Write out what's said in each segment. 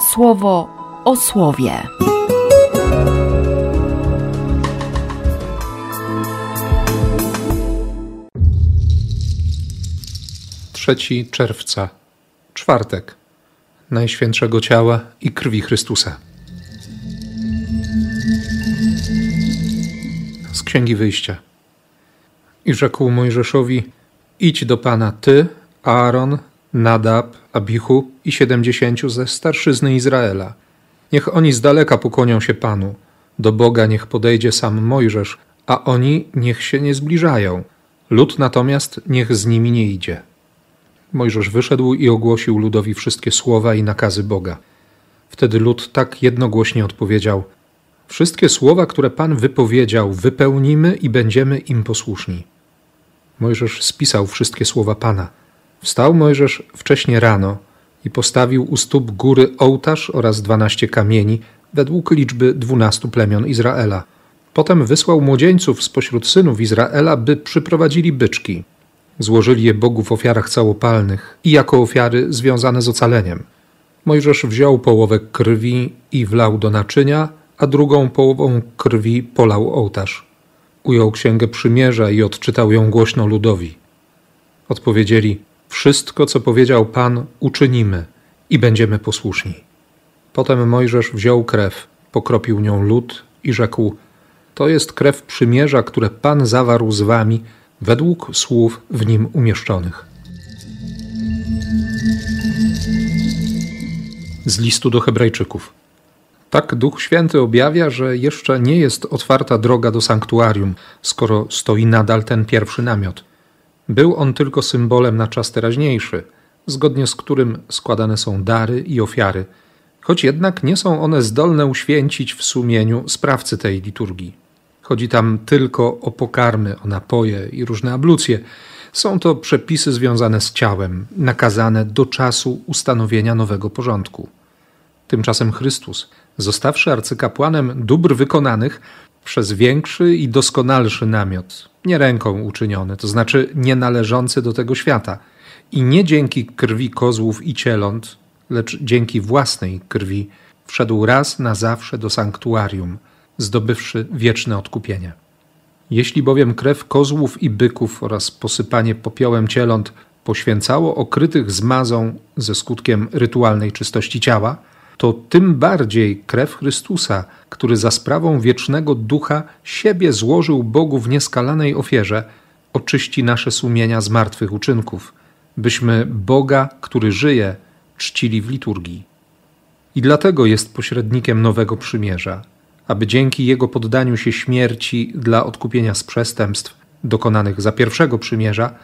słowo o słowie. Trzeci czerwca, czwartek, Najświętszego Ciała i Krwi Chrystusa. Z Księgi Wyjścia. I rzekł Mojżeszowi: Idź do Pana ty, Aaron, Nadab, Abichu i siedemdziesięciu ze starszyzny Izraela. Niech oni z daleka pokłonią się Panu. Do Boga niech podejdzie sam Mojżesz, a oni niech się nie zbliżają. Lud natomiast niech z nimi nie idzie. Mojżesz wyszedł i ogłosił ludowi wszystkie słowa i nakazy Boga. Wtedy lud tak jednogłośnie odpowiedział: Wszystkie słowa, które Pan wypowiedział, wypełnimy i będziemy im posłuszni. Mojżesz spisał wszystkie słowa Pana. Wstał Mojżesz wcześnie rano i postawił u stóp góry ołtarz oraz dwanaście kamieni według liczby dwunastu plemion Izraela. Potem wysłał młodzieńców spośród synów Izraela, by przyprowadzili byczki. Złożyli je Bogu w ofiarach całopalnych i jako ofiary związane z ocaleniem. Mojżesz wziął połowę krwi i wlał do naczynia, a drugą połową krwi polał ołtarz. Ujął księgę przymierza i odczytał ją głośno ludowi. Odpowiedzieli: Wszystko, co powiedział Pan, uczynimy i będziemy posłuszni. Potem Mojżesz wziął krew, pokropił nią lud i rzekł: To jest krew przymierza, które Pan zawarł z wami według słów w nim umieszczonych. Z listu do Hebrajczyków. Tak Duch Święty objawia, że jeszcze nie jest otwarta droga do sanktuarium, skoro stoi nadal ten pierwszy namiot. Był on tylko symbolem na czas teraźniejszy, zgodnie z którym składane są dary i ofiary, choć jednak nie są one zdolne uświęcić w sumieniu sprawcy tej liturgii. Chodzi tam tylko o pokarmy, o napoje i różne ablucje. Są to przepisy związane z ciałem, nakazane do czasu ustanowienia nowego porządku. Tymczasem Chrystus, zostawszy arcykapłanem dóbr wykonanych, przez większy i doskonalszy namiot, nie ręką uczyniony, to znaczy nie należący do tego świata, i nie dzięki krwi kozłów i cieląt, lecz dzięki własnej krwi, wszedł raz na zawsze do sanktuarium, zdobywszy wieczne odkupienie. Jeśli bowiem krew kozłów i byków oraz posypanie popiołem cieląt poświęcało okrytych zmazą ze skutkiem rytualnej czystości ciała, to tym bardziej krew Chrystusa, który za sprawą wiecznego ducha siebie złożył Bogu w nieskalanej ofierze, oczyści nasze sumienia z martwych uczynków, byśmy Boga, który żyje, czcili w liturgii. I dlatego jest pośrednikiem nowego przymierza, aby dzięki jego poddaniu się śmierci dla odkupienia z przestępstw dokonanych za pierwszego przymierza,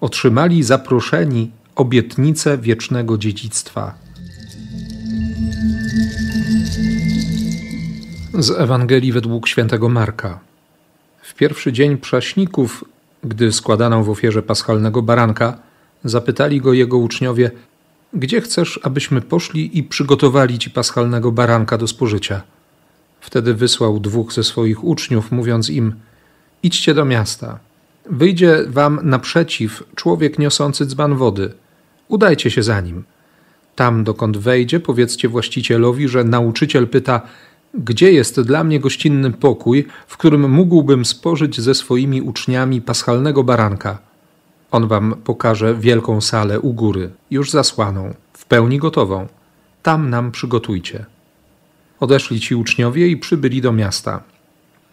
otrzymali zaproszeni obietnicę wiecznego dziedzictwa Z Ewangelii według świętego Marka. W pierwszy dzień prześników, gdy składano w ofierze paschalnego baranka, zapytali go jego uczniowie: Gdzie chcesz, abyśmy poszli i przygotowali ci paschalnego baranka do spożycia? Wtedy wysłał dwóch ze swoich uczniów, mówiąc im: Idźcie do miasta. Wyjdzie wam naprzeciw człowiek niosący dzban wody. Udajcie się za nim. Tam, dokąd wejdzie, powiedzcie właścicielowi, że nauczyciel pyta: gdzie jest dla mnie gościnny pokój, w którym mógłbym spożyć ze swoimi uczniami paschalnego baranka? On wam pokaże wielką salę u góry, już zasłaną, w pełni gotową. Tam nam przygotujcie. Odeszli ci uczniowie i przybyli do miasta.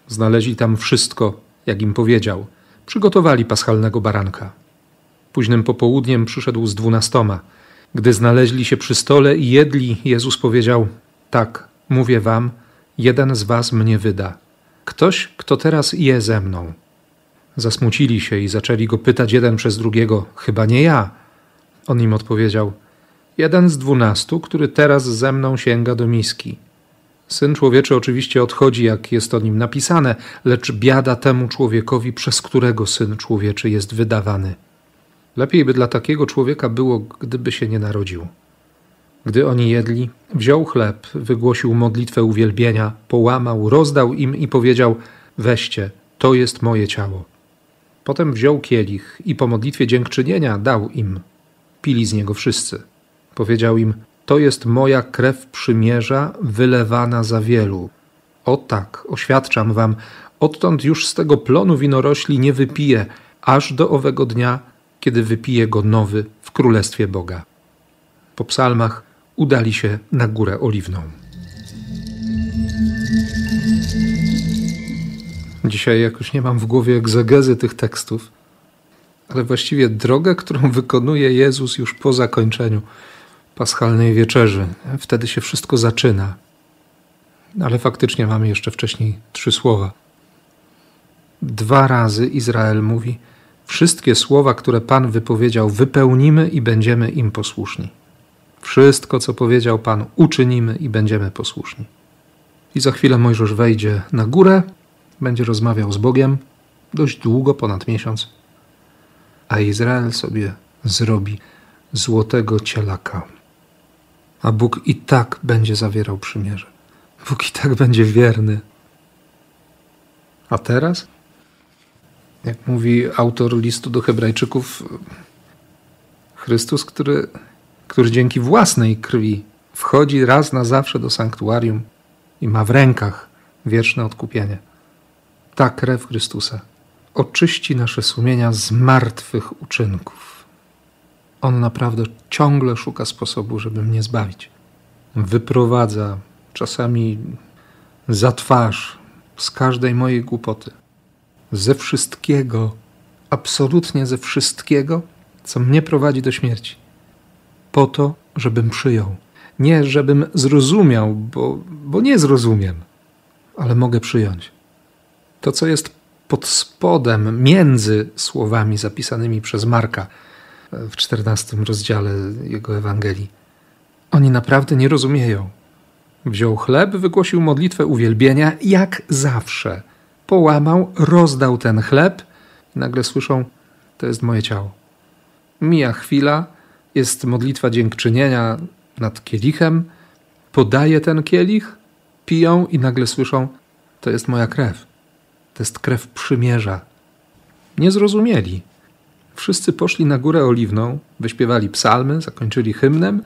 Znaleźli tam wszystko, jak im powiedział. Przygotowali paschalnego baranka. Późnym popołudniem przyszedł z dwunastoma. Gdy znaleźli się przy stole i jedli, Jezus powiedział: Tak, mówię wam, jeden z was mnie wyda. Ktoś, kto teraz je ze mną. Zasmucili się i zaczęli go pytać jeden przez drugiego: Chyba nie ja. On im odpowiedział: Jeden z dwunastu, który teraz ze mną sięga do miski. Syn człowieczy oczywiście odchodzi, jak jest o nim napisane, lecz biada temu człowiekowi, przez którego syn człowieczy jest wydawany. Lepiej by dla takiego człowieka było, gdyby się nie narodził. Gdy oni jedli, wziął chleb, wygłosił modlitwę uwielbienia, połamał, rozdał im i powiedział: Weźcie, to jest moje ciało. Potem wziął kielich i po modlitwie dziękczynienia dał im. Pili z niego wszyscy. Powiedział im: To jest moja krew przymierza, wylewana za wielu. O tak, oświadczam wam, odtąd już z tego plonu winorośli nie wypiję, aż do owego dnia, kiedy wypije go nowy w Królestwie Boga. Po psalmach udali się na Górę Oliwną. Dzisiaj jakoś nie mam w głowie egzegezy tych tekstów, ale właściwie drogę, którą wykonuje Jezus już po zakończeniu paschalnej wieczerzy. Wtedy się wszystko zaczyna. Ale faktycznie mamy jeszcze wcześniej trzy słowa. Dwa razy Izrael mówi: Wszystkie słowa, które Pan wypowiedział, wypełnimy i będziemy im posłuszni. Wszystko, co powiedział Pan, uczynimy i będziemy posłuszni. I za chwilę Mojżesz wejdzie na górę, będzie rozmawiał z Bogiem dość długo, ponad miesiąc, a Izrael sobie zrobi złotego cielaka. A Bóg i tak będzie zawierał przymierze. Bóg i tak będzie wierny. A teraz, jak mówi autor listu do Hebrajczyków, Chrystus, który, który dzięki własnej krwi wchodzi raz na zawsze do sanktuarium i ma w rękach wieczne odkupienie. Ta krew Chrystusa oczyści nasze sumienia z martwych uczynków. On naprawdę ciągle szuka sposobu, żeby mnie zbawić. Wyprowadza czasami za twarz z każdej mojej głupoty, ze wszystkiego, absolutnie ze wszystkiego, co mnie prowadzi do śmierci, po to, żebym przyjął. Nie, żebym zrozumiał, bo, bo nie zrozumiem, ale mogę przyjąć. To, co jest pod spodem, między słowami zapisanymi przez Marka w czternastym rozdziale jego Ewangelii. Oni naprawdę nie rozumieją. Wziął chleb, wygłosił modlitwę uwielbienia, jak zawsze. Połamał, rozdał ten chleb nagle słyszą: To jest moje ciało. Mija chwila, jest modlitwa dziękczynienia nad kielichem, podaje ten kielich, piją i nagle słyszą: To jest moja krew. To jest krew przymierza. Nie zrozumieli. Wszyscy poszli na górę oliwną, wyśpiewali psalmy, zakończyli hymnem.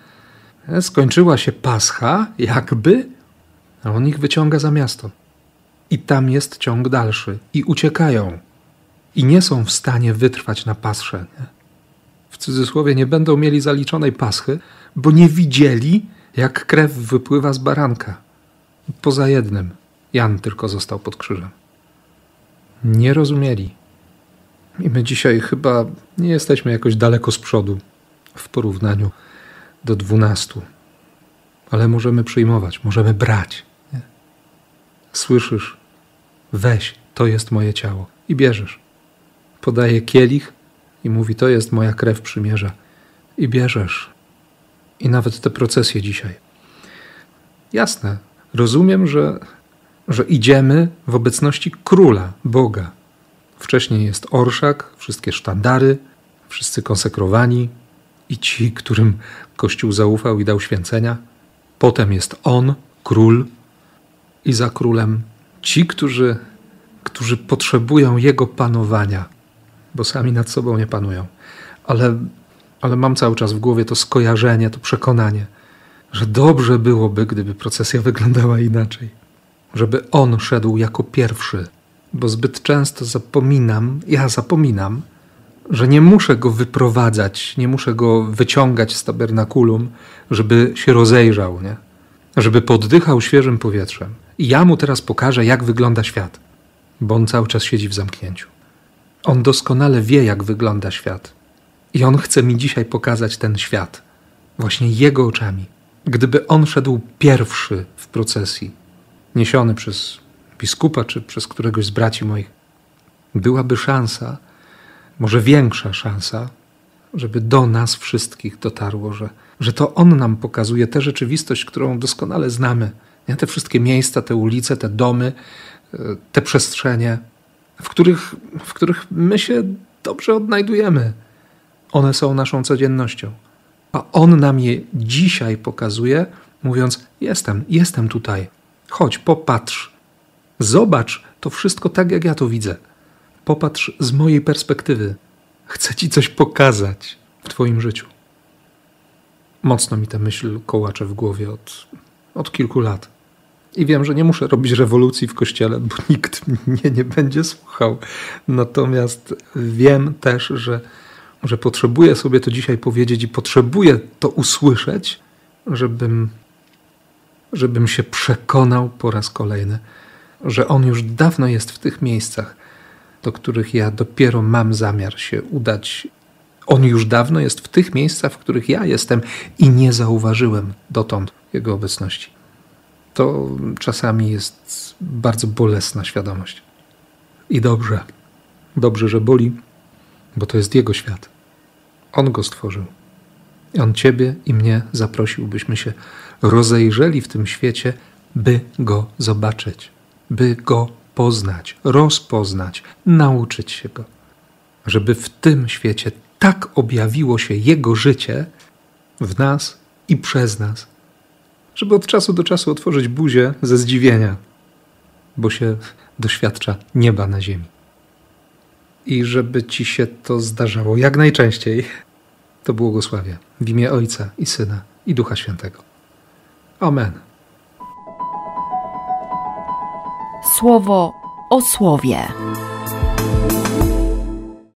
E, skończyła się pascha, jakby, a on ich wyciąga za miasto. I tam jest ciąg dalszy. I uciekają. I nie są w stanie wytrwać na pasrze. Nie? W cudzysłowie nie będą mieli zaliczonej paschy, bo nie widzieli, jak krew wypływa z baranka. Poza jednym. Jan tylko został pod krzyżem nie rozumieli. I my dzisiaj chyba nie jesteśmy jakoś daleko z przodu w porównaniu do dwunastu. Ale możemy przyjmować, możemy brać. Nie? Słyszysz, weź, to jest moje ciało. I bierzesz. Podaje kielich i mówi, to jest moja krew przymierza. I bierzesz. I nawet te procesje dzisiaj. Jasne, rozumiem, że że idziemy w obecności króla, Boga. Wcześniej jest orszak, wszystkie sztandary, wszyscy konsekrowani i ci, którym Kościół zaufał i dał święcenia. Potem jest on, król, i za królem ci, którzy, którzy potrzebują jego panowania, bo sami nad sobą nie panują. Ale, ale mam cały czas w głowie to skojarzenie, to przekonanie, że dobrze byłoby, gdyby procesja wyglądała inaczej żeby on szedł jako pierwszy, bo zbyt często zapominam, ja zapominam, że nie muszę go wyprowadzać, nie muszę go wyciągać z tabernakulum, żeby się rozejrzał, nie? żeby poddychał świeżym powietrzem. I ja mu teraz pokażę, jak wygląda świat, bo on cały czas siedzi w zamknięciu. On doskonale wie, jak wygląda świat. I on chce mi dzisiaj pokazać ten świat, właśnie jego oczami. Gdyby on szedł pierwszy w procesji, niesiony przez biskupa czy przez któregoś z braci moich, byłaby szansa, może większa szansa, żeby do nas wszystkich dotarło, że, że to On nam pokazuje tę rzeczywistość, którą doskonale znamy. Nie? Te wszystkie miejsca, te ulice, te domy, e, te przestrzenie, w których, w których my się dobrze odnajdujemy. One są naszą codziennością. A On nam je dzisiaj pokazuje, mówiąc: Jestem, jestem tutaj. Chodź, popatrz. Zobacz to wszystko tak, jak ja to widzę. Popatrz z mojej perspektywy. Chcę ci coś pokazać w Twoim życiu. Mocno mi ta myśl kołacze w głowie od, od kilku lat. I wiem, że nie muszę robić rewolucji w kościele, bo nikt mnie nie będzie słuchał. Natomiast wiem też, że, że potrzebuję sobie to dzisiaj powiedzieć i potrzebuję to usłyszeć, żebym, żebym się przekonał po raz kolejny, że On już dawno jest w tych miejscach, do których ja dopiero mam zamiar się udać. On już dawno jest w tych miejscach, w których ja jestem i nie zauważyłem dotąd Jego obecności. To czasami jest bardzo bolesna świadomość. I dobrze, dobrze, że boli, bo to jest Jego świat. On go stworzył. On Ciebie i mnie zaprosił, byśmy się rozejrzeli w tym świecie, by go zobaczyć, by go poznać, rozpoznać, nauczyć się go. Żeby w tym świecie tak objawiło się Jego życie w nas i przez nas, żeby od czasu do czasu otworzyć buzię ze zdziwienia, bo się doświadcza nieba na ziemi. I żeby ci się to zdarzało jak najczęściej, to błogosławię w imię Ojca i Syna i Ducha Świętego. Amen. Słowo o słowie.